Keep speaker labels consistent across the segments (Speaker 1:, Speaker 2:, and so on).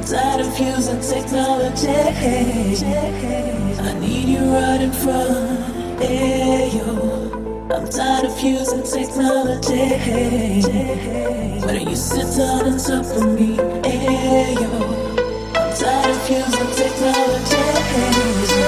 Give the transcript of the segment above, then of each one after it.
Speaker 1: I'm
Speaker 2: tired of using technology. I need you right in front. Hey, yo, I'm tired of using technology. Why don't you sit down and talk to me? Hey, yo, I'm tired of using technology.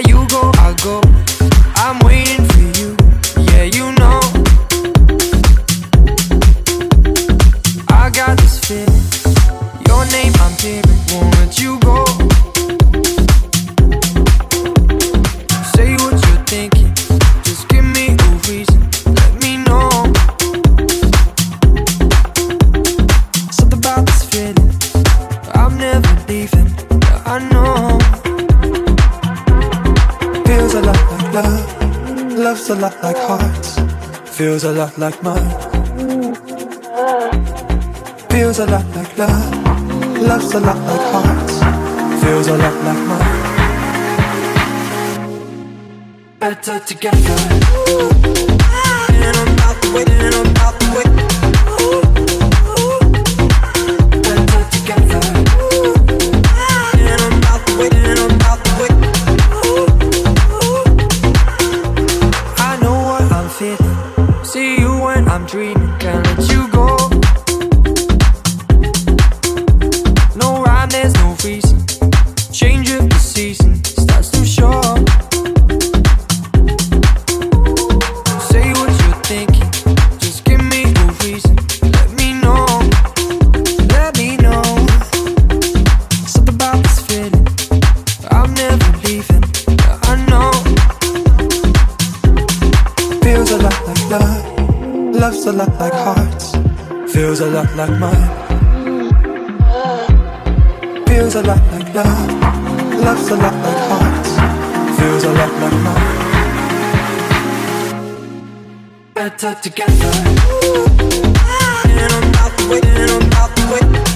Speaker 3: Like better together.
Speaker 4: In and and.